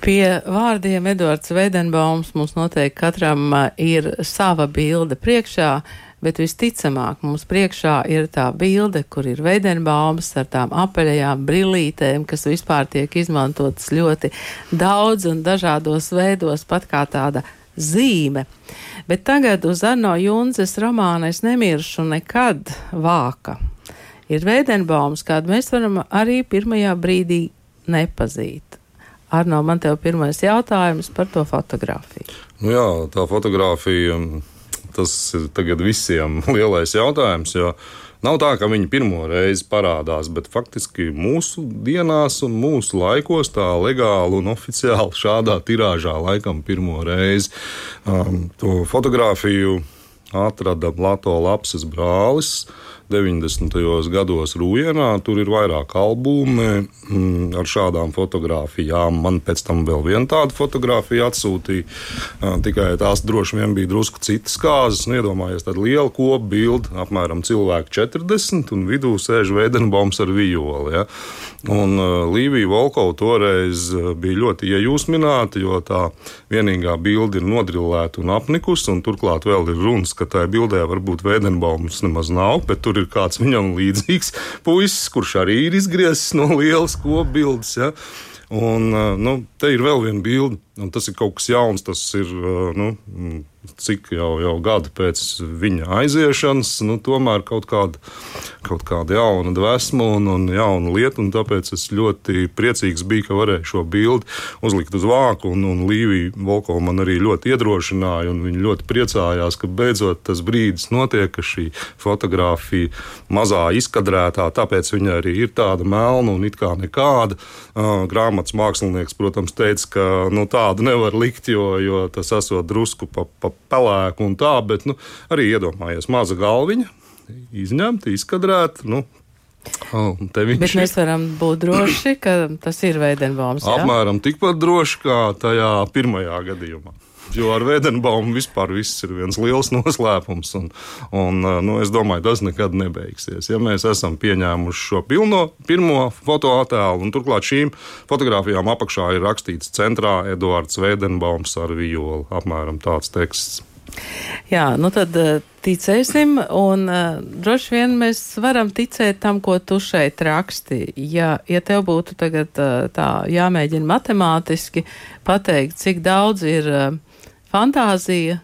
Pie vārdiem Edvards Veidenbaums mums noteikti katram ir sava bilde priekšā, bet visticamāk mums priekšā ir tā bilde, kur ir Veidenbaums ar tām apaļajām brillītēm, kas vispār tiek izmantotas ļoti daudz un dažādos veidos, pat kā tāda zīme. Bet tagad uz Arno Junzes romāna Es nemiršu nekad vāka. Ir Veidenbaums, kādu mēs varam arī pirmajā brīdī nepazīt. Arno, man te ir pirmais jautājums par to fotografiju. Nu jā, tā fotografija, tas ir tagad visiem lielais jautājums. Nav tā, ka viņi pirmo reizi parādās, bet faktiski mūsu dienās un mūsu laikos tā legāli un oficiāli šādā tirāžā laikam pirmo reizi um, to fotografiju atrada Lato Lapses brālis. 90. gados Rūjienā. Tur ir vairāk albumi mm, ar šādām fotografijām. Man pēc tam vēl viena tāda fotografija atsūtīja. Tikai tās droši vien bija drusku citas kārtas. Nu, iedomājieties, tāda liela kopa bilde, apmēram cilvēku 40, un vidū sēž Veidenbaums ar violi. Ja? Un Līvija Volkova toreiz bija ļoti iejūsmināta, jo tā vienīgā bilde ir nodrillēta un apnikusi, un turklāt vēl ir runas, ka tajā bildē varbūt Veidenbaums nemaz nav, bet tur ir kāds viņam līdzīgs puisis, kurš arī ir izgriezis no lielas kopbildes. Ja? Un, nu, te ir vēl viena bilde, un tas ir kaut kas jauns. Tas ir nu, cik jau, jau gadi pēc viņa aiziešanas, nu, tomēr kaut kāda, kaut kāda jauna dvēsma un, un jauna lieta. Un tāpēc es ļoti priecīgs biju, ka varēju šo bildi uzlikt uz vāku. Un, un Līvija Volkova man arī ļoti iedrošināja, un viņa ļoti priecājās, ka beidzot tas brīdis notiek, ka šī fotografija mazā izkadrētā, tāpēc viņa arī ir tāda melna un it kā nekāda. Grāmatas mākslinieks, protams, teica, ka nu, tādu nevar likt, jo, jo tas esot drusku pa, pa pelēku un tā, bet nu, arī iedomājies maza galviņa, izņemta, izkadrēta. Nu, Oh, Bet mēs varam būt droši, ka tas ir Veidenbaums. Apmēram tikpat droši kā tajā pirmajā gadījumā. Jo ar Vēdenbaumu vispār viss ir viens liels noslēpums. Un, un, nu, es domāju, tas nekad nebeigsies. Ja mēs esam pieņēmuši šo pilno, pirmo fotoattēlu, un turklāt šīm fotografijām apakšā ir rakstīts centrā Eduards Vēdenbaums ar violi. Apmēram tāds teksts. Jā, nu tad ticēsim, un uh, droši vien mēs varam ticēt tam, ko tu šeit raksti. Ja, ja tev būtu tagad uh, tā jāmēģina matemātiski pateikt, cik daudz ir uh, fantāzija,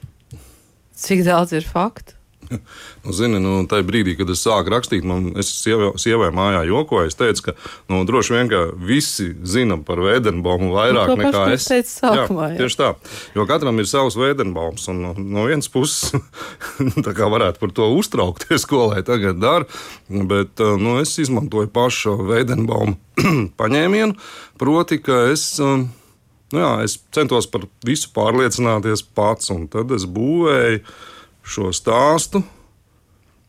cik daudz ir faktu. Nu, zini, nu, tajā brīdī, kad es sāku rakstīt, man sievai, sievai mājā jokoju. Es teicu, ka nu, droši vien visi zina par Vēdenbaumu vairāk nu, nekā es. Sākumā, jā, tieši tā. Jo katram ir savs Vēdenbaums. Un, no vienas puses, tā kā varētu par to uztraukties, ko lai tagad dara. Bet nu, es izmantoju pašu Vēdenbaumu paņēmienu. Proti, ka es. Nu jā, es centos par visu pārliecināties pats, un tad es būvēju šo stāstu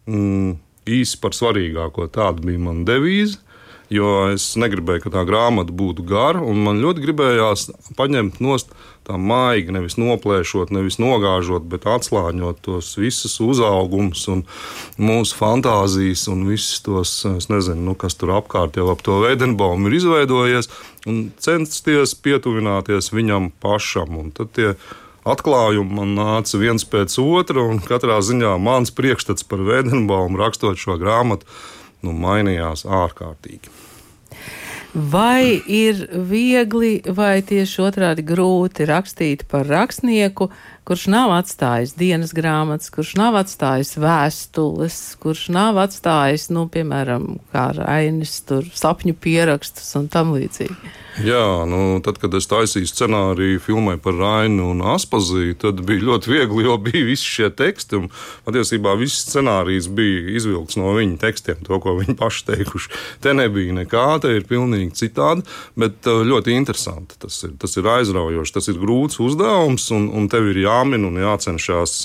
mm, īsi par svarīgāko. Tāda bija mana devīze. Jo es negribēju, ka tā grāmata būtu gara, un man ļoti gribējās paņemt nost tā maigi, nevis noplēšot, nevis nogāžot, bet atslāņot tos visus uzaugumus un mūsu fantāzijas un visus tos, nezinu, nu, kas tur apkārt jau ap to veidenbaumu ir izveidojies, un censties pietuvināties viņam pašam. Un tad tie atklājumi man nāca viens pēc otra, un katrā ziņā mans priekšstats par veidenbaumu rakstot šo grāmatu nu, mainījās ārkārtīgi. Vai ir viegli vai tieši otrādi grūti rakstīt par rakstnieku, kurš nav atstājis dienas grāmatas, kurš nav atstājis vēstules, kurš nav atstājis, nu, piemēram, kā Rainis, tur sapņu pierakstus un tam līdzīgi? Jā, nu, tad, kad es taisīju scenāriju filmai par Rainu un Aspaziju, tad bija ļoti viegli, jo bija visi šie teksti. Patiesībā viss scenārijs bija izvilkts no viņu tekstiem, to, ko viņi paši teikuši. Te nebija nekā, te ir pilnīgi citādi, bet uh, ļoti interesanti. Tas ir, tas ir aizraujoši, tas ir grūts uzdevums, un, un tev ir jāmin un jācenšas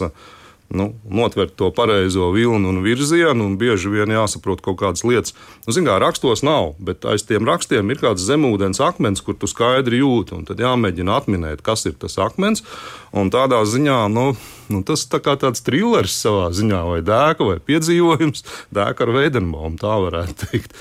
nu, notvert to pareizo vilnu un virzienu, un bieži vien jāsaprot kaut kādas lietas. Nu, Zinām, kā rakstos nav, bet aiz tiem rakstiem ir kāds zemūdens akmens, kur tu skaidri jūti, un tad jāmēģina atminēt, kas ir tas akmens. Un tādā ziņā nu, nu, tas tā kā tāds trillers savā ziņā, vai dēka, vai piedzīvojums, dēka ar veidenbaumu, tā varētu teikt.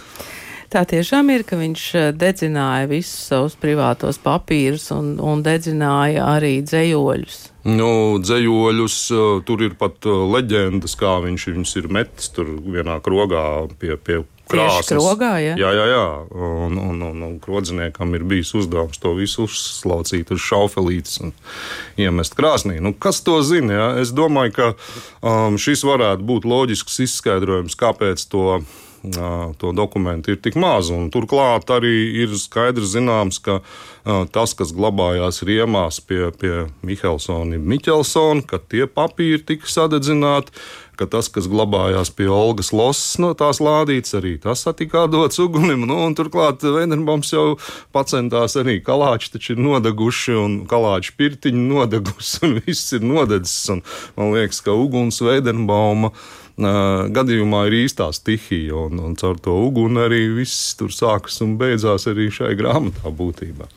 Tā tiešām ir, ka viņš eh, dedzināja visus savus privātos papīrus un, un dedzināja arī dzējoļus. Nu, dzējoļus, eh, tur ir pat eh, leģendas, kā viņš viņus ir metis tur vienā krogā pie, pie krāsas. Krogā, ja? Jā, jā, jā. Un, un, un, un krodziniekam ir bijis uzdevums to visu uzslaucīt uz šaufelītes un iemest krāsnī. Nu, kas to zina? Ja? Es domāju, ka um, šis varētu būt loģisks izskaidrojums, kāpēc to to dokumentu ir tik maz. Turklāt arī ir skaidrs zināms, ka tas, kas glabājās riemās pie, pie Mihelsona, Miķelsona, ka tie papīri tika sadedzināti ka tas, kas glabājās pie Olgas Losas no tās lādītes, arī tas tika dots ugunim. Nu, turklāt Veidenbaums jau pacentās arī kalāči taču ir nodeguši un kalāči pirtiņi nodegusi un viss ir nodedzis. Un man liekas, ka uguns Veidenbauma gadījumā ir īstā stihija, un, un caur to uguni arī viss tur sākas un beidzās arī šai grāmatā būtībā.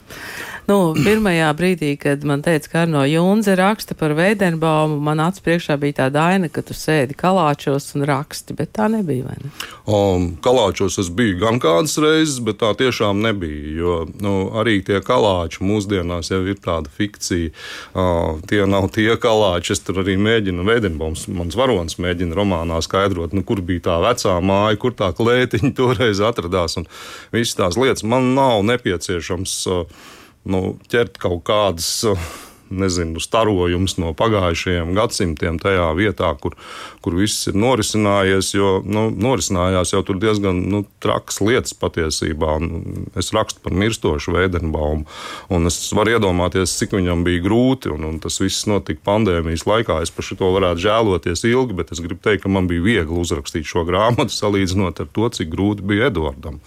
Nu, pirmajā brīdī, kad man teica, ka Arno Junze raksta par Veidenbaumu, man acs priekšā bija tā daina, ka tu sēdi kalāčos un raksti, bet tā nebija, vai ne? Um, kalāčos es biju gan kādas reizes, bet tā tiešām nebija, jo nu, arī tie kalāči mūsdienās jau ir tāda fikcija. Uh, tie nav tie kalāči, es tur arī mēģinu, Veidenbaums, mans varonis mēģina romānā skaidrot, nu, kur bija tā vecā māja, kur tā klētiņa toreiz atradās un visas tās lietas. Man nav nepieciešams. Uh, nu, ķert kaut kādas. Nezinu, starojumus no pagājušajiem gadsimtiem tajā vietā, kur, kur viss ir norisinājies. Jo nu, norisinājās jau tur diezgan nu, trakas lietas patiesībā. Es rakstu par mirstošu Veidenbaumu, un es varu iedomāties, cik viņam bija grūti. Un, un tas viss notika pandēmijas laikā. Es par šo varētu žēloties ilgi, bet es gribu teikt, ka man bija viegli uzrakstīt šo grāmatu, salīdzinot ar to, cik grūti bija Edvardam.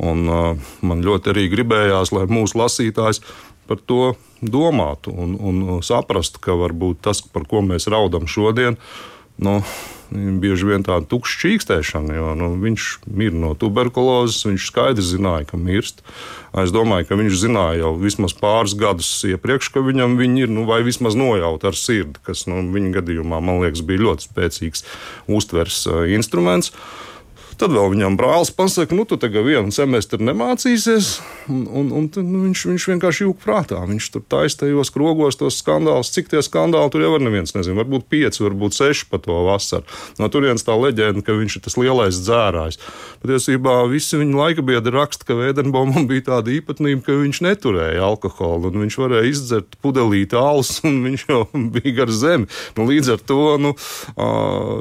Un, uh, man ļoti arī gribējās, lai mūsu lasītājs par to domātu un, un saprastu, ka varbūt tas, par ko mēs raudam šodien, nu, bieži vien tāda tukša čīkstēšana, jo nu, viņš mir no tuberkulozes, viņš skaidri zināja, ka mirst. Es domāju, ka viņš zināja jau vismaz pāris gadus iepriekš, ka viņam viņi ir, nu, vai vismaz nojauta ar sirdi, kas nu, viņa gadījumā, man liekas, bija ļoti spēcīgs uztvers uh, instruments. Uh, Tad vēl viņam brālis pasakā, nu, tu tagad vienu semestri nemācīsies, un, un, un tad, nu, viņš, viņš vienkārši jūg prātā. Viņš tur taistajos krogos tos skandālus, cik tie skandāli tur jau var neviens nezinu, varbūt pieci, varbūt seši pa to vasaru. No turienes tā leģenda, ka viņš ir tas lielais dzērājs. Patiesībā visi viņa laika biedri raksta, ka Vēdenbaumam bija tāda īpatnība, ka viņš neturēja alkoholu, un viņš varēja izdzert pudelīti alus, un viņš jau bija gar zemi. Nu, līdz ar to nu,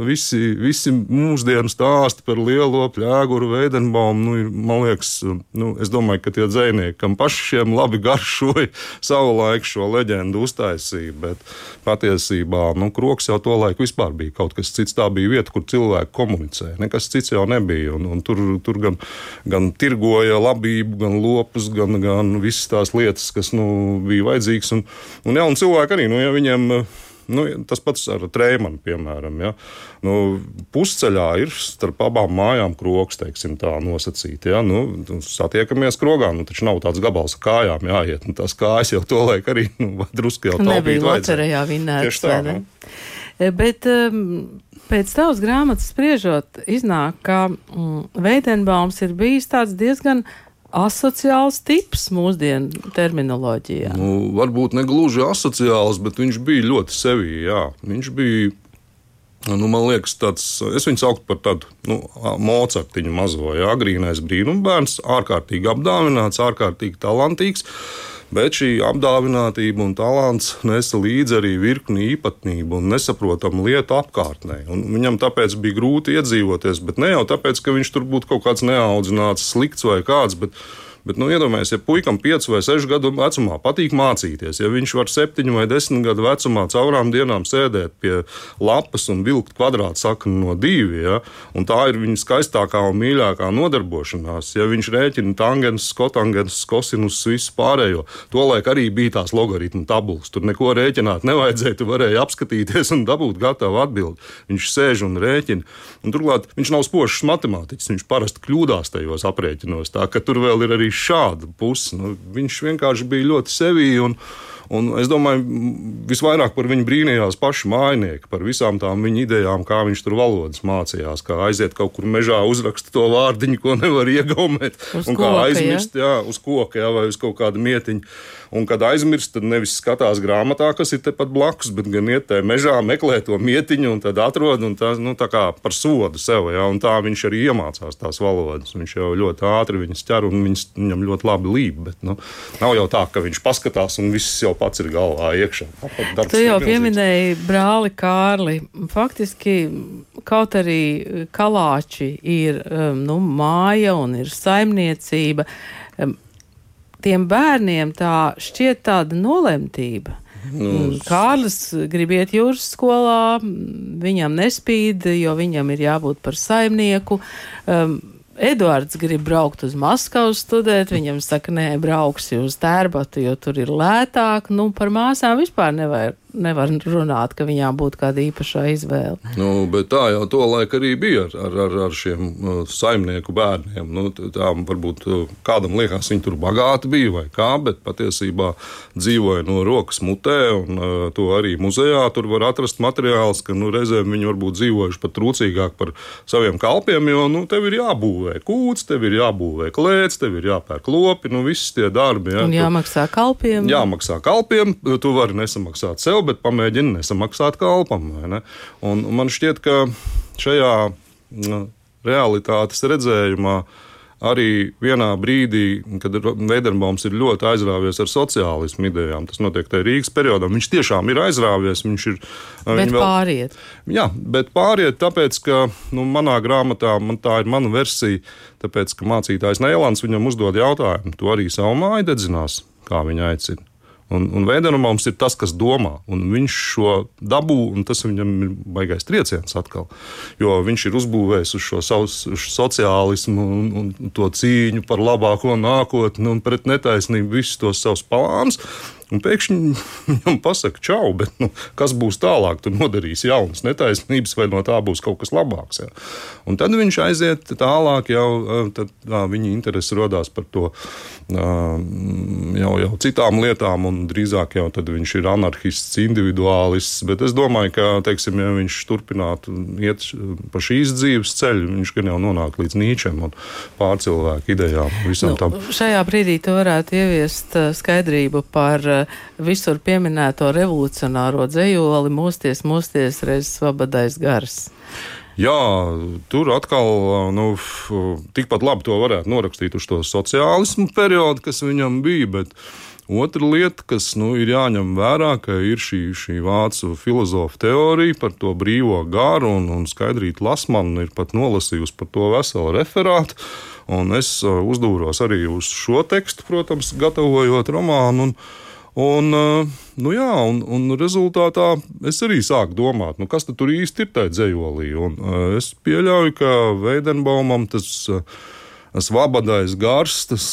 visi, visi mūsdienu stāsti par lielu lielo pļāguru veidenbaumu. Nu, ir, man liekas, nu, es domāju, ka tie dzinieki, kam pašiem labi garšoja, savu laiku šo leģendu uztaisīja. Bet patiesībā nu, kroks jau to laiku vispār bija kaut kas cits. Tā bija vieta, kur cilvēki komunicēja. Nekas cits jau nebija. Un, un tur, tur gan, gan tirgoja labību, gan lopus, gan, gan visas tās lietas, kas nu, bija vajadzīgas. Un, un, ja, un cilvēki arī, nu, ja viņiem Nu, tas pats ar trēmanu, piemēram. Ja? Nu, pusceļā ir starp abām mājām kroks, teiksim, tā nosacīta. Ja? Nu, satiekamies krogā, nu, taču nav tāds gabals kājām jāiet. Nu, tās kājas jau to laik arī nu, drusku jau tādu nebija. Locerējā vinēts, tā, ne? E, bet um, pēc tavas grāmatas spriežot, iznāk, ka mm, Veidenbaums ir bijis tāds diezgan asociāls tips mūsdienu terminoloģijā? Nu, varbūt ne gluži asociāls, bet viņš bija ļoti sevī. Jā. Viņš bija. Nu, man liekas, tāds, es viņu saucu par tādu nu, mocartiņu mazo, jā, agrīnais brīnumbērns, ārkārtīgi apdāvināts, ārkārtīgi talantīgs. Uh, Bet šī apdāvinātība un talants nesa līdzi arī virkni īpatnību un nesaprotamu lietu apkārtnē. Un viņam tāpēc bija grūti iedzīvoties, bet ne jau tāpēc, ka viņš tur būtu kaut kāds neaudzināts, slikts vai kāds. Bet, Bet, nu, iedomājieties, ja puikam 5 vai 6 gadu vecumā patīk mācīties, ja viņš var 7 vai 10 gadu vecumā caurām dienām sēdēt pie lapas un vilkt kvadrātsakni no divi, ja, un tā ir viņa skaistākā un mīļākā nodarbošanās, ja viņš rēķina tangens, kotangens, kosinus, visu pārējo, tolaik arī bija tās logaritmu tabulas. Tur neko rēķināt nevajadzēja, tu varēji apskatīties un dabūt gatavu atbildi. Viņš sēž un rēķina. Un turklāt viņš nav spožs matemātiķis, viņš parasti kļūdās tajos aprēķinos. Tā ka tur vēl ir arī šāda puse. Nu, viņš vienkārši bija ļoti sevī un, Un es domāju, visvairāk par viņu brīnījās paši mājnieki, par visām tām viņa idejām, kā viņš tur valodas mācījās, kā aiziet kaut kur mežā, uzrakst to vārdiņu, ko nevar iegaumēt, Uz un kā koka, aizmirst, jā, uz koka jā, vai uz kaut kādu mietiņu. Un, kad aizmirst, tad nevis skatās grāmatā, kas ir tepat blakus, bet gan iet tajā mežā, meklē to mietiņu un tad atrod un tā, nu, tā kā par sodu sev. Ja, un tā viņš arī iemācās tās valodas. Viņš jau ļoti ātri viņas ķer un viņas, viņam ļoti labi līp. Bet, nu, nav jau tā, ka viņš paskatās un viss jau pats ir galvā iekšā. Tu jau pieminēji brāli Kārli. Faktiski, kaut arī kalāči ir um, nu, māja un ir saimniecība, um, tiem bērniem tā šķiet tāda nolemtība. Nu, Kārlis grib iet jūras skolā, viņam nespīd, jo viņam ir jābūt par saimnieku. Um, Eduards grib braukt uz Maskavu studēt, viņam saka, nē, brauksi uz Tērbatu, jo tur ir lētāk. Nu, par māsām vispār nevar, nevar runāt, ka viņām būtu kāda īpašā izvēle. Nu, bet tā jau to laiku arī bija ar, ar, ar, ar šiem uh, saimnieku bērniem. Nu, t- tā varbūt uh, kādam liekas, viņi tur bagāti bija vai kā, bet patiesībā dzīvoja no rokas mutē. Un, uh, to arī muzejā tur var atrast materiāls, ka nu, reizēm viņi varbūt dzīvojuši pat trūcīgāk par saviem kalpiem, jo nu, tev ir jābūvē kūts, tev ir jābūvē klēts, tev ir jāpērk lopi, nu, visi tie darbi. Ja, Un jāmaksā kalpiem. jāmaksā kalpiem, tu vari nesamaksāt sev, bet pamēģini nesamaksāt kalpam. ne? Un man šķiet, ka šajā mm, realitātes redzējumā arī vienā brīdī, kad Veidenbaums ir ļoti aizrāvies ar sociālismu idejām, tas notiek tajā Rīgas periodā, viņš tiešām ir aizrāvies. Viņš ir, Bet vēl- pāriet. Jā, bet pāriet, tāpēc, ka nu, manā grāmatā man tā ir mana versija. Tāpēc, ka mācītājs Nēlants viņam uzdod jautājumu, tu arī savu māju dedzinās, kā viņa aicina. Un, un Veidenbaums ir tas, kas domā, un viņš šo dabū, un tas viņam ir baigais trieciens atkal. Jo viņš ir uzbūvējis uz šo savu uz sociālismu un, un to cīņu par labāko nākotni un pret netaisnību, visus tos savus plānus. Un pēkšņi viņam pasaka, čau, bet nu, kas būs tālāk? Tu nodarīsi jaunas netaisnības, vai no tā būs kaut kas labāks. Ja? Un tad viņš aiziet tālāk, jau eh, tad, tā, viņa interese radās par to ā, jau, jau citām lietām, un drīzāk jau tad viņš ir anarchists, individuālists. Bet es domāju, ka, teiksim, ja viņš turpinātu iet pa šīs dzīves ceļu, viņš gan jau nonāk līdz Nīčam un pārcilvēku idejām, Nu, šajā brīdī tu varētu ieviest uh, skaidrību par uh, visur pieminēto revolucionāro dzējoli Mūsties, mūsties reiz svabadais gars. Jā, tur atkal nu, tikpat labi to varētu norakstīt uz to sociālismu periodu, kas viņam bija. Bet otra lieta, kas nu, ir jāņem vērā, ir šī, šī vācu filozofa teorija par to brīvo garu, un, un Skaidrīta Lasmana ir pat nolasījusi par to veselu referātu. Un es uh, uzdūros arī uz šo tekstu, protams, gatavojot romānu. Un, Un, uh, nu jā, un, un rezultātā es arī sāku domāt, nu kas tur īsti ir tajā dzējolī. Un, uh, es pieļauju, ka Veidenbaumam tas uh, svabadais gars tas,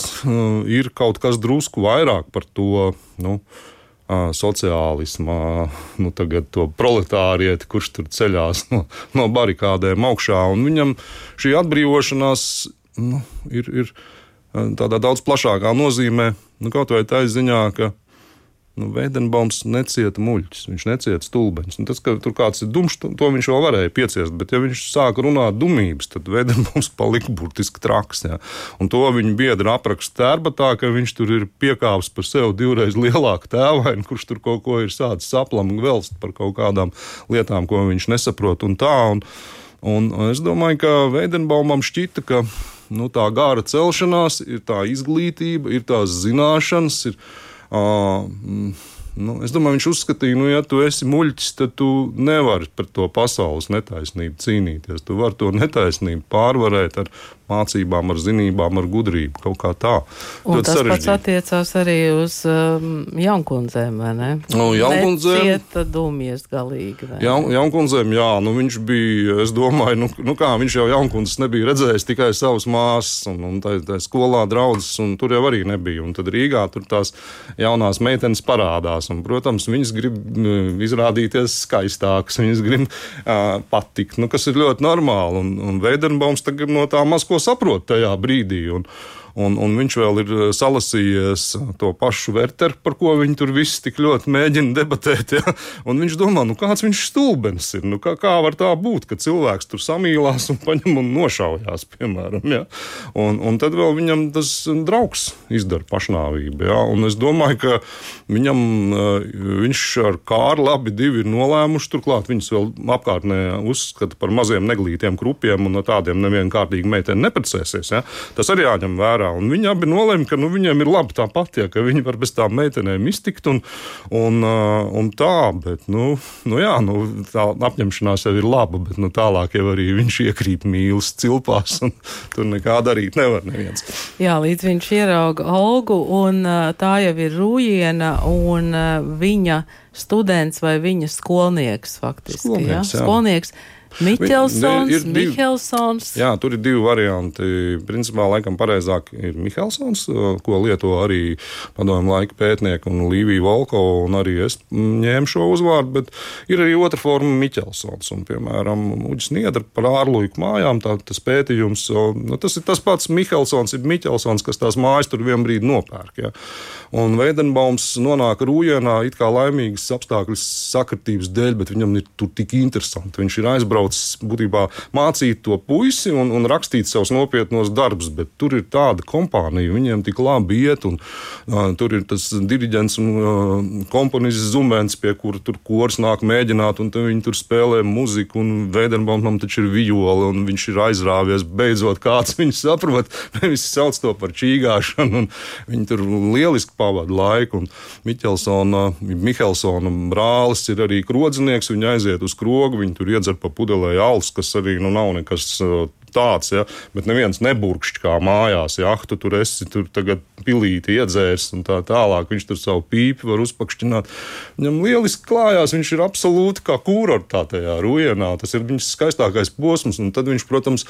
ir kaut kas drusku vairāk par to. Nu, Sociālismā, nu, tagad to proletārieti, kurš tur ceļās no, no barikādēm augšā. Viņam šī atbrīvošanās nu, ir, ir tādā daudz plašākā nozīmē, nu, kaut vai tā ziņā, ka Nu, Veidenbaums necieta muļķis, viņš necieta stulbeņus. Nu, tas, ka tur kāds ir dumšs, to, viņš vēl varēja pieciest, bet ja viņš sāka runāt dumības, tad Veidenbaums palika burtiski traks. Ja. Un to viņa biedra apraksta tērbatā, ka viņš tur ir piekāpis par sevi divreiz lielāku tēvainu, kurš tur kaut ko ir sācis saplam un velst par kaut kādām lietām, ko viņš nesaprot un tā. Un, un es domāju, ka Veidenbaumam šķita, ka nu, tā gāra celšanās ir tā izglītība, ir tās zināšanas. Ir, nu, es domāju, viņš uzskatīja, ka, nu, ja tu esi muļķis, tad tu nevari par to pasaules netaisnību cīnīties. Tu vari to netaisnību pārvarēt ar mācībām, ar zinībām, ar gudrību, kaut kā tā. Un Ļoti tas pats sarežģīti. attiecās arī uz um, jaunkundzēm, vai ne? Nu, jaunkundzēm- Necieta dumjas galīgi. Ja, Jaunkundzēm, jā, nu viņš bija, es domāju, nu, nu kā viņš jau jaunkundzes nebija redzējis tikai savas māsas, un, un tā, tā skolā draudzes, un tur jau arī nebija. Un tad Rīgā tur tās jaunās meitenes parādās, un, protams, viņas grib mm, izrādīties skaistākas, viņas grib uh, patikt, nu, kas ir ļoti normāli, un, un Veidenbaums tagad no tā maz ko saprot tajā brīdī. Un, Un, un viņš vēl ir salasījies to pašu Werteru, par ko viņi tur visi tik ļoti mēģina debatēt. Ja? Un viņš domā, nu kāds viņš stulbenis ir. Nu, kā, kā var tā būt, ka cilvēks tur samīlās un paņem un nošaujās, piemēram. Ja? Un, un tad vēl viņam tas draugs izdara pašnāvību. Ja? Un es domāju, ka viņam, viņš ar Kārlu abi divi ir nolēmuši. Turklāt viņus vēl apkārtnē uzskata par maziem neglītiem krupiem un no tādiem nevienu kārtīgi meiteni neprecēsies. Ja? Tas arī jāņem vērā. Un viņi abi nolēma, ka nu, viņiem ir labi tāpat, ja, ka viņi var bez tām meitenēm iztikt un, un, un tā. Bet, nu, nu, jā, nu, tā apņemšanās jau ir laba, bet nu, tālāk jau arī viņš iekrīt mīlestības cilpās un tur nekā darīt nevar neviens. Jā, līdz viņš ierauga Olgu un tā jau ir Rūjiena un viņa students vai viņa skolnieks faktiski. Skolnieks, jā. jā. Skolnieks. Miķelsons, ir divi, Mihelsons. Jā, tur ir divi varianti. Principā, laikam, pareizāk ir Mihelsons, ko lieto arī padomju laika pētnieki un Līvija Volko, un arī es ņēmu šo uzvārdu, bet ir arī otra forma Miķelsons. Un, piemēram, Uģis Niedra par ārluiku mājām, tā, tas pētījums, nu, tas ir tas pats Mihelsons, ir Miķelsons, kas tās mājas tur vienā brīdī nopērk. Ja. Un Veidenbaums nonāk Rūjienā it kā laimīgas apstākļu sakritības dēļ, bet viņam ir tur tik interesanti. Viņš ir aizbraucis aizbraucis būtībā mācīt to puisi un, un rakstīt savus nopietnos darbus, bet tur ir tāda kompānija, viņiem tik labi iet, un uh, tur ir tas diriģents un uh, komponists Zumēns, pie kura tur kurs nāk mēģināt, un viņi tur spēlē muziku, un Veidenbaumam taču ir vijoli, un viņš ir aizrāvies, beidzot kāds viņu saprot, visi sauc to par čīgāšanu, un viņi tur lieliski pavada laiku, un Miķelsona, Mihelsona brālis ir arī krodzinieks, viņi aiziet uz krogu, viņi tur iedzer pa pudelē alus, kas arī nu, nav nekas tāds, ja, bet neviens neburkšķi kā mājās. Ja, tu tur esi tur tagad pilīti iedzērs un tā tālāk. Viņš tur savu pīpi var uzpakšķināt. Viņam lieliski klājās, viņš ir absolūti kā kūrortā tajā rujienā. Tas ir viņas skaistākais posms, un tad viņš, protams,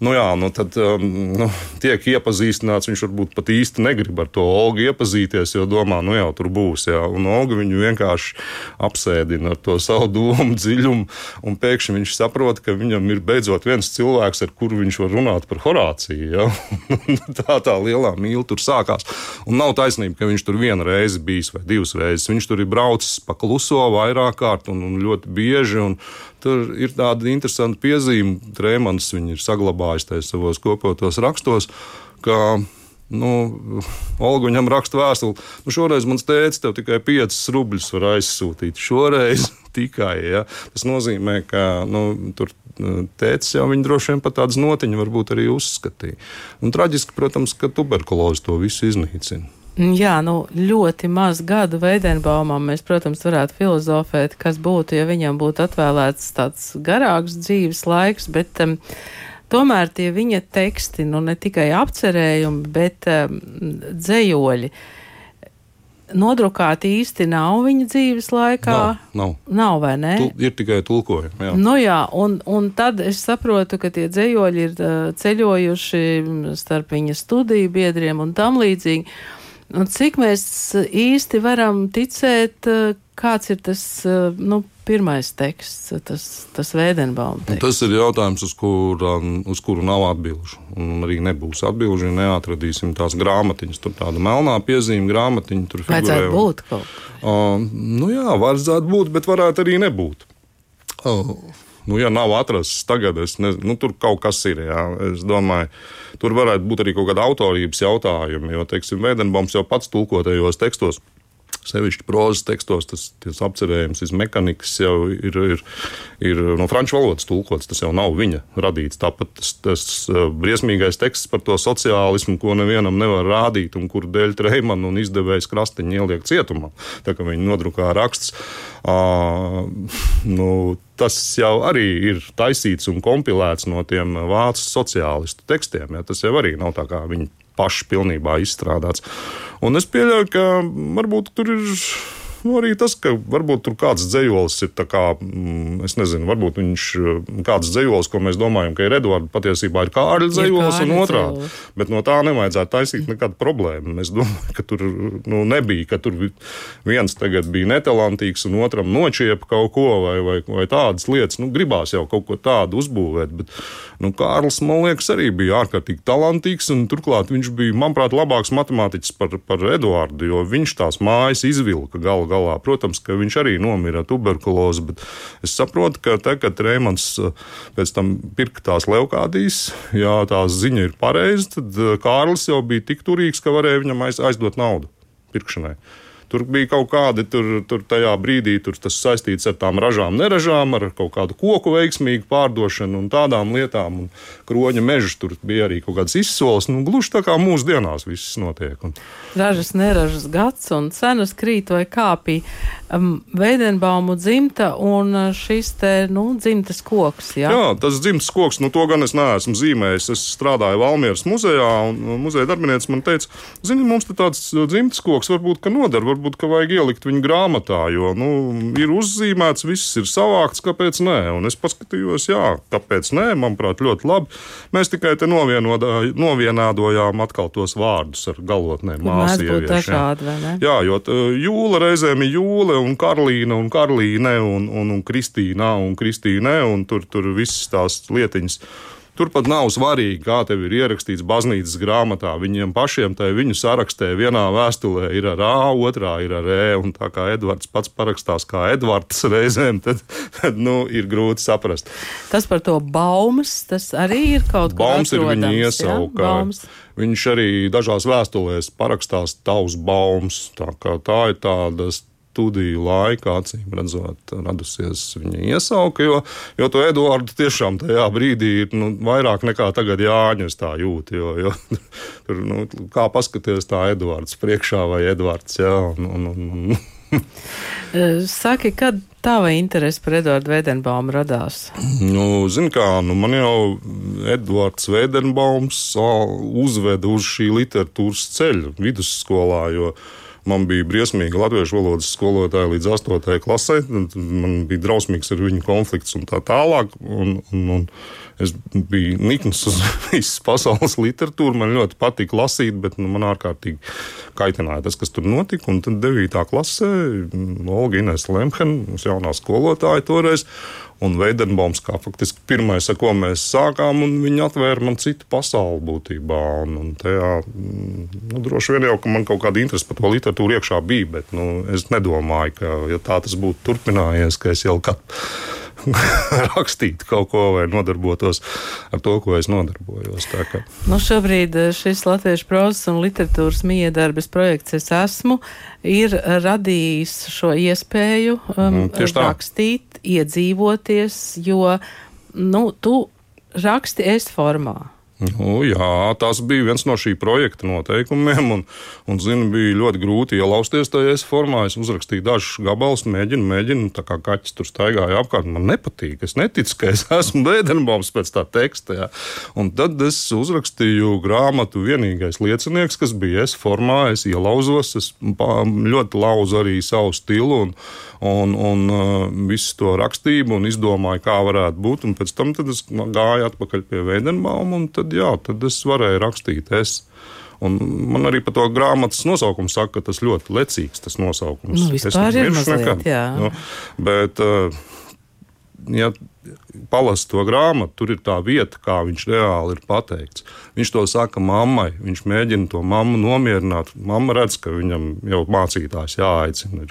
nu jā, nu tad um, nu, tiek iepazīstināts. Viņš varbūt pat īsti negrib ar to Olgu iepazīties, jo domā, nu jau tur būs. Jā. Un Olga viņu vienkārši apsēdina ar to savu domu dziļumu, un pēkšņi viņš saprot, ka viņam ir beidzot viens cilvēks, ar kuru viņš var runāt par Horāciju. Ja? tā tā lielā mīlestība tur sākās. Un nav taisnība, ka viņš tur vienu reizi bijis vai divas reizes. Viņš tur ir braucis pa kluso vairāk kārt un, un ļoti bieži. Un tur ir tāda interesanta piezīme, Trēmans ir saglabājis tajos savos kopotos rakstos. Nu, Olga viņam raksta vēstuli. Nu, šoreiz mans tēvs tev tikai 5 rubļus var aizsūtīt. Šoreiz tikai. Ja? Tas nozīmē, ka nu, tur tēcis jau viņu droši vien pat tādas notiņas varbūt arī uzskatīja. Un traģiski, protams, ka tuberkuloze to visu iznīcina. Jā, nu, ļoti maz gadu Veidenbaumam mēs, protams, varētu filozofēt, kas būtu, ja viņam būtu atvēlēts tāds garāks dzīves laiks, bet um, tomēr tie viņa teksti, nu, ne tikai apcerējumi, bet um, dzējoļi. Uh, nodrukāti īsti nav viņa dzīves laikā. Nav, nav. nav vai ne? Tu, ir tikai tulkojumi. Jā. Nu jā, un, un tad es saprotu, ka tie dzējoļi ir ceļojuši starp viņa studiju biedriem un tam līdzīgi. Un cik mēs īsti varam ticēt, kāds ir tas nu, pirmais teksts, tas, tas Vēdenbaum teksts? Tas ir jautājums, uz kuru, uz kuru nav atbilžu. Un arī nebūs atbilžu, ja neatradīsim tās grāmatiņas. Tur tāda melnā piezīme grāmatiņa tur figurē. Vajadzētu būt kaut kā. Uh, nu jā, vajadzētu būt, bet varētu arī nebūt. Uh, nu, ja nav atrasts tagad, es nezinu, nu, tur kaut kas ir. Jā. Es domāju, tur varētu būt arī kaut kāda autorības jautājuma, jo, teiksim, Vēdenbaums jau pats tulkotajos tekstos Sevišķi prozas tekstos tas apcerējums, tas mehānisms jau ir, ir, ir no franču valodas tulkots. Tas jau nav viņa radīts. Tāpat tas, tas uh, briesmīgais teksts par to sociālismu, ko nevienam nevar rādīt, un kuru dēļ Treimana un izdevējs Krastiņa ieliek cietumā, tā kā viņi nodrukā raksts. Uh, nu, tas jau arī ir taisīts un kompilēts no tiem vācu sociālistu tekstiem. Ja? Tas jau arī nav tā kā viņi paši pilnībā izstrādāts. Un es pieļauju, ka varbūt tur ir nu, arī tas, ka varbūt tur kāds dzējolis ir kā, mm, es nezinu, varbūt viņš kāds dzējolis, ko mēs domājam, ka ir Edvards, patiesībā ir Kārļa dzējolis un otrādi. Bet no tā nevajadzētu taisīt nekādu problēmu. Es domāju, ka tur nu, nebija, ka tur viens tagad bija netalantīgs un otram nočiepa kaut ko vai, vai, vai tādas lietas. Nu, gribās jau kaut ko tādu uzbūvēt, bet nu, Kārlis, man liekas, arī bija ārkārtīgi talantīgs un turklāt viņš bija, manuprāt, labāks matemātiķis par, par Eduardu, jo viņš tās mājas izvilka galu galā. Protams, ka viņš arī nomira tuberkulozi, bet es saprotu, ka tagad Rēmans eh, pēc tam pirka tās leukādijas, ja tā ziņa ir pareiza, tad eh, Kārlis jau bija tik turīgs, ka varēja viņam aiz, aizdot naudu pirkšanai. Tur bija kaut kādi, tur, tur tajā brīdī tur tas saistīts ar tām ražām, neražām, ar kaut kādu koku veiksmīgu pārdošanu un tādām lietām. Un kroņa mežs tur bija arī kaut kāds izsoles. Nu, gluži tā kā mūsdienās viss notiek. Un... Ražas, neražas gads un cenas krīt vai kāpī. Um, Veidenbaumu dzimta un uh, šis te, nu, dzimtas koks. Jā, jā tas dzimtas koks, nu to gan es neesmu zīmējis. Es strādāju Valmieras muzejā un muzeja darbinieca man teica, zini, mums te tāds dzimtas koks varbūt, ka nodara varbūt vajag ielikt viņu grāmatā, jo nu, ir uzzīmēts, viss ir savākts, kāpēc nē. Un es paskatījos, jā, kāpēc nē, manuprāt, ļoti labi. Mēs tikai te novienādojām atkal tos vārdus ar galotnēm. Jā, jo jūla reizēm ir jūle un Karlīna un Karlīne un, un, un Kristīna un Kristīne un tur, tur visas tās lietiņas. Turpat nav svarīgi, kā tev ir ierakstīts baznīcas grāmatā. Viņiem pašiem tai viņu sarakstē vienā vēstulē ir ar A, otrā ir ar E. Un tā kā Edvards pats parakstās kā Edvards reizēm, tad, tad nu, ir grūti saprast. Tas par to baumas, tas arī ir kaut kas tāds. Baumas ir viņa iesauka. Viņš arī dažās vēstulēs parakstās tavs baumas. Tā, tā ir tādas studiju laikā, acīm redzot, radusies viņa iesauka. Jo, jo to Eduardu tiešām tajā brīdī ir nu, vairāk nekā tagad Jāņus tā jūt. Jo, jo, tur, nu, kā paskaties tā Eduards priekšā vai Edvards. Jā, un, un, un, eh, Saki, kad tava interese par Eduardu Veidenbaumu radās? Nu, Zini, kā nu, man jau Edvards Veidenbaums uzveda uz šī literatūras ceļa vidusskolā. Jo, Man bija briesmīga latviešu valodas skolotāja līdz 8. klasē. Man bija drausmīgs ar viņu konflikts un tā tālāk. Un, un, un es biju nikns uz visas pasaules literatūru. Man ļoti patika lasīt, bet nu, man ārkārtīgi kaitināja tas, kas tur notika. Un tad 9. klasē Olga Ines Lemhena, mums jaunā skolotāja toreiz, un Veidenbaums kā faktiski pirmais, ar ko mēs sākām, un viņi atvēra man citu pasauli būtībā. Un, un tajā, nu, droši vien jau, ka man kaut kāda interese par to literatūru iekšā bija, bet nu, es nedomāju, ka ja tā tas būtu turpinājies, ka es jau katru rakstītu kaut ko vai nodarbotos ar to, ko es nodarbojos. Nu, šobrīd eh, šis latviešu prozas un literatūras miedarbes projekts Es esmu ir radījis šo iespēju um, mm, rakstīt, iedzīvoties, jo nu, tu raksti es formā. Nu, jā, tas bija viens no šī projekta noteikumiem. Un, un zinu, bija ļoti grūti ielausties tajā formā. Es uzrakstīju dažus gabalus, mēģinu, mēģinu, tā kā kaķis tur staigāja apkārt. Man nepatīk. Es neticu, ka es esmu Bēdenbaums pēc tā teksta. Jā. Un tad es uzrakstīju grāmatu vienīgais liecinieks, kas bija es formā. Es ielauzos, es ļoti lauzu arī savu stilu un, un, un uh, visu to rakstību un izdomāju, kā varētu būt. Un pēc tam es gāju atpakaļ pie Bēdenbauma tad jā, tad es varēju rakstīt. Es. Un man arī par to grāmatas nosaukumu saka, ka tas ļoti lecīgs tas nosaukums. Nu, es ir mazliet, nekad. Jā. Nu, bet, eh, ja palasu to grāmatu, tur ir tā vieta, kā viņš reāli ir pateikts. Viņš to saka mammai, viņš mēģina to mammu nomierināt. Mamma redz, ka viņam jau mācītājs jāaicina.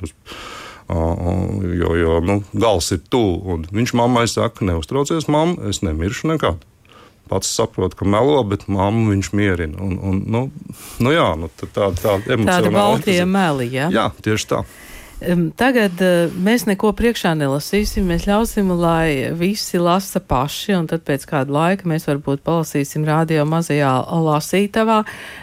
Jo jo nu, gals ir tuvu. Viņš mammai saka, neuztraucies, mamma, es nemiršu nekad pats saprot, ka melo, bet mammu viņš mierina. Un, un, nu, nu jā, nu, tā, tā, tā Tāda baltie meli, jā? Jā, tieši tā. Tagad uh, mēs neko priekšā nelasīsim. Mēs ļausim, lai visi lasa paši, un tad pēc kāda laika mēs varbūt palasīsim radio mazajā lasītavā.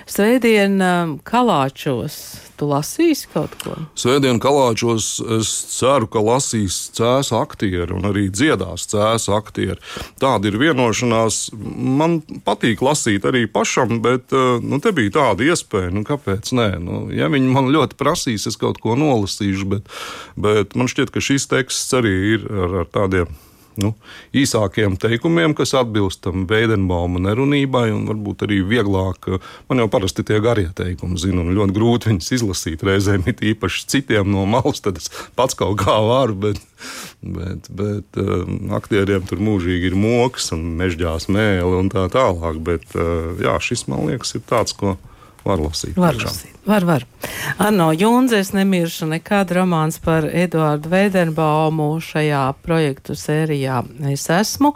Svētdien Kalāčos tu lasīsi kaut ko? Svētdien kalāčos es ceru, ka lasīs cēs aktieri un arī dziedās cēs aktieri. Tāda ir vienošanās. Man patīk lasīt arī pašam, bet eh, nu, te bija tāda iespēja, nu kāpēc nē? Nu, ja viņi man ļoti prasīs, es kaut ko nolasīšu, bet, bet man šķiet, ka šis teksts arī ir ar, ar tādiem nu, īsākiem teikumiem, kas atbilst tam Veidenbauma nerunībai, un varbūt arī vieglāk. Man jau parasti tie garie teikumi, zinu, un ļoti grūti viņus izlasīt reizēm, it īpaši citiem no malas, tad es pats kaut kā varu, bet, bet, bet um, aktieriem tur mūžīgi ir moks un mežģās mēli un tā tālāk. Bet uh, jā, šis man liekas ir tāds, ko var lasīt. Var lasīt. Var, var. Arno Junzes nemiršu nekad romāns par Eduardu Veidenbaumu šajā projektu sērijā es esmu.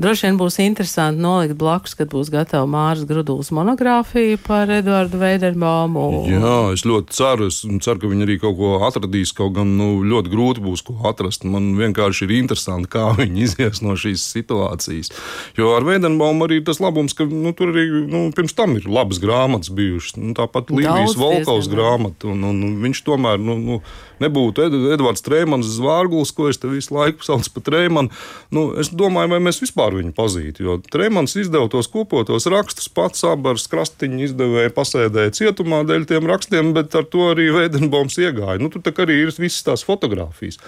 Droši vien būs interesanti nolikt blakus, kad būs gatava Māras Gruduls monogrāfija par Eduardu Veidenbaumu. Jā, es ļoti ceru, es ceru, ka viņi arī kaut ko atradīs, kaut gan nu, ļoti grūti būs ko atrast. Man vienkārši ir interesanti, kā viņi izies no šīs situācijas. Jo ar Veidenbaumu arī ir tas labums, ka nu, tur arī nu, pirms tam ir labas grāmatas bijušas. Nu, tāpat Līvijas Volkovs grāmatu. Un, un, un viņš tomēr nu, nu, nebūtu Ed, Edvards Trēmans Zvārguls, ko es te visu laiku saucu par Trēmanu. Nu, es domāju, vai mēs vispār viņu pazītu. Jo Trēmans izdeva tos kopotos rakstus pats abars krastiņu izdevēja, pasēdēja cietumā dēļ tiem rakstiem, bet ar to arī Veidenbaums iegāja. Nu, tur arī ir visas tās fotogrāfijas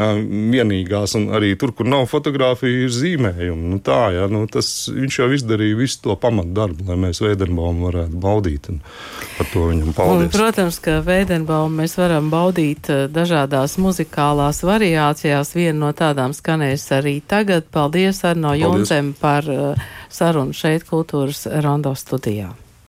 vienīgās, un arī tur, kur nav fotografija, ir zīmējumi. Nu, tā, ja, nu, tas, viņš jau izdarīja visu to pamatdarbu, lai mēs Veidenbaumu varētu baudīt. Par to viņam paldies. Un, protams, ka Veidenbaumu mēs varam baudīt dažādās muzikālās variācijās. Viena no tādām skanēs arī tagad. Paldies Arno Juncem par sarunu šeit kultūras rondo studijā.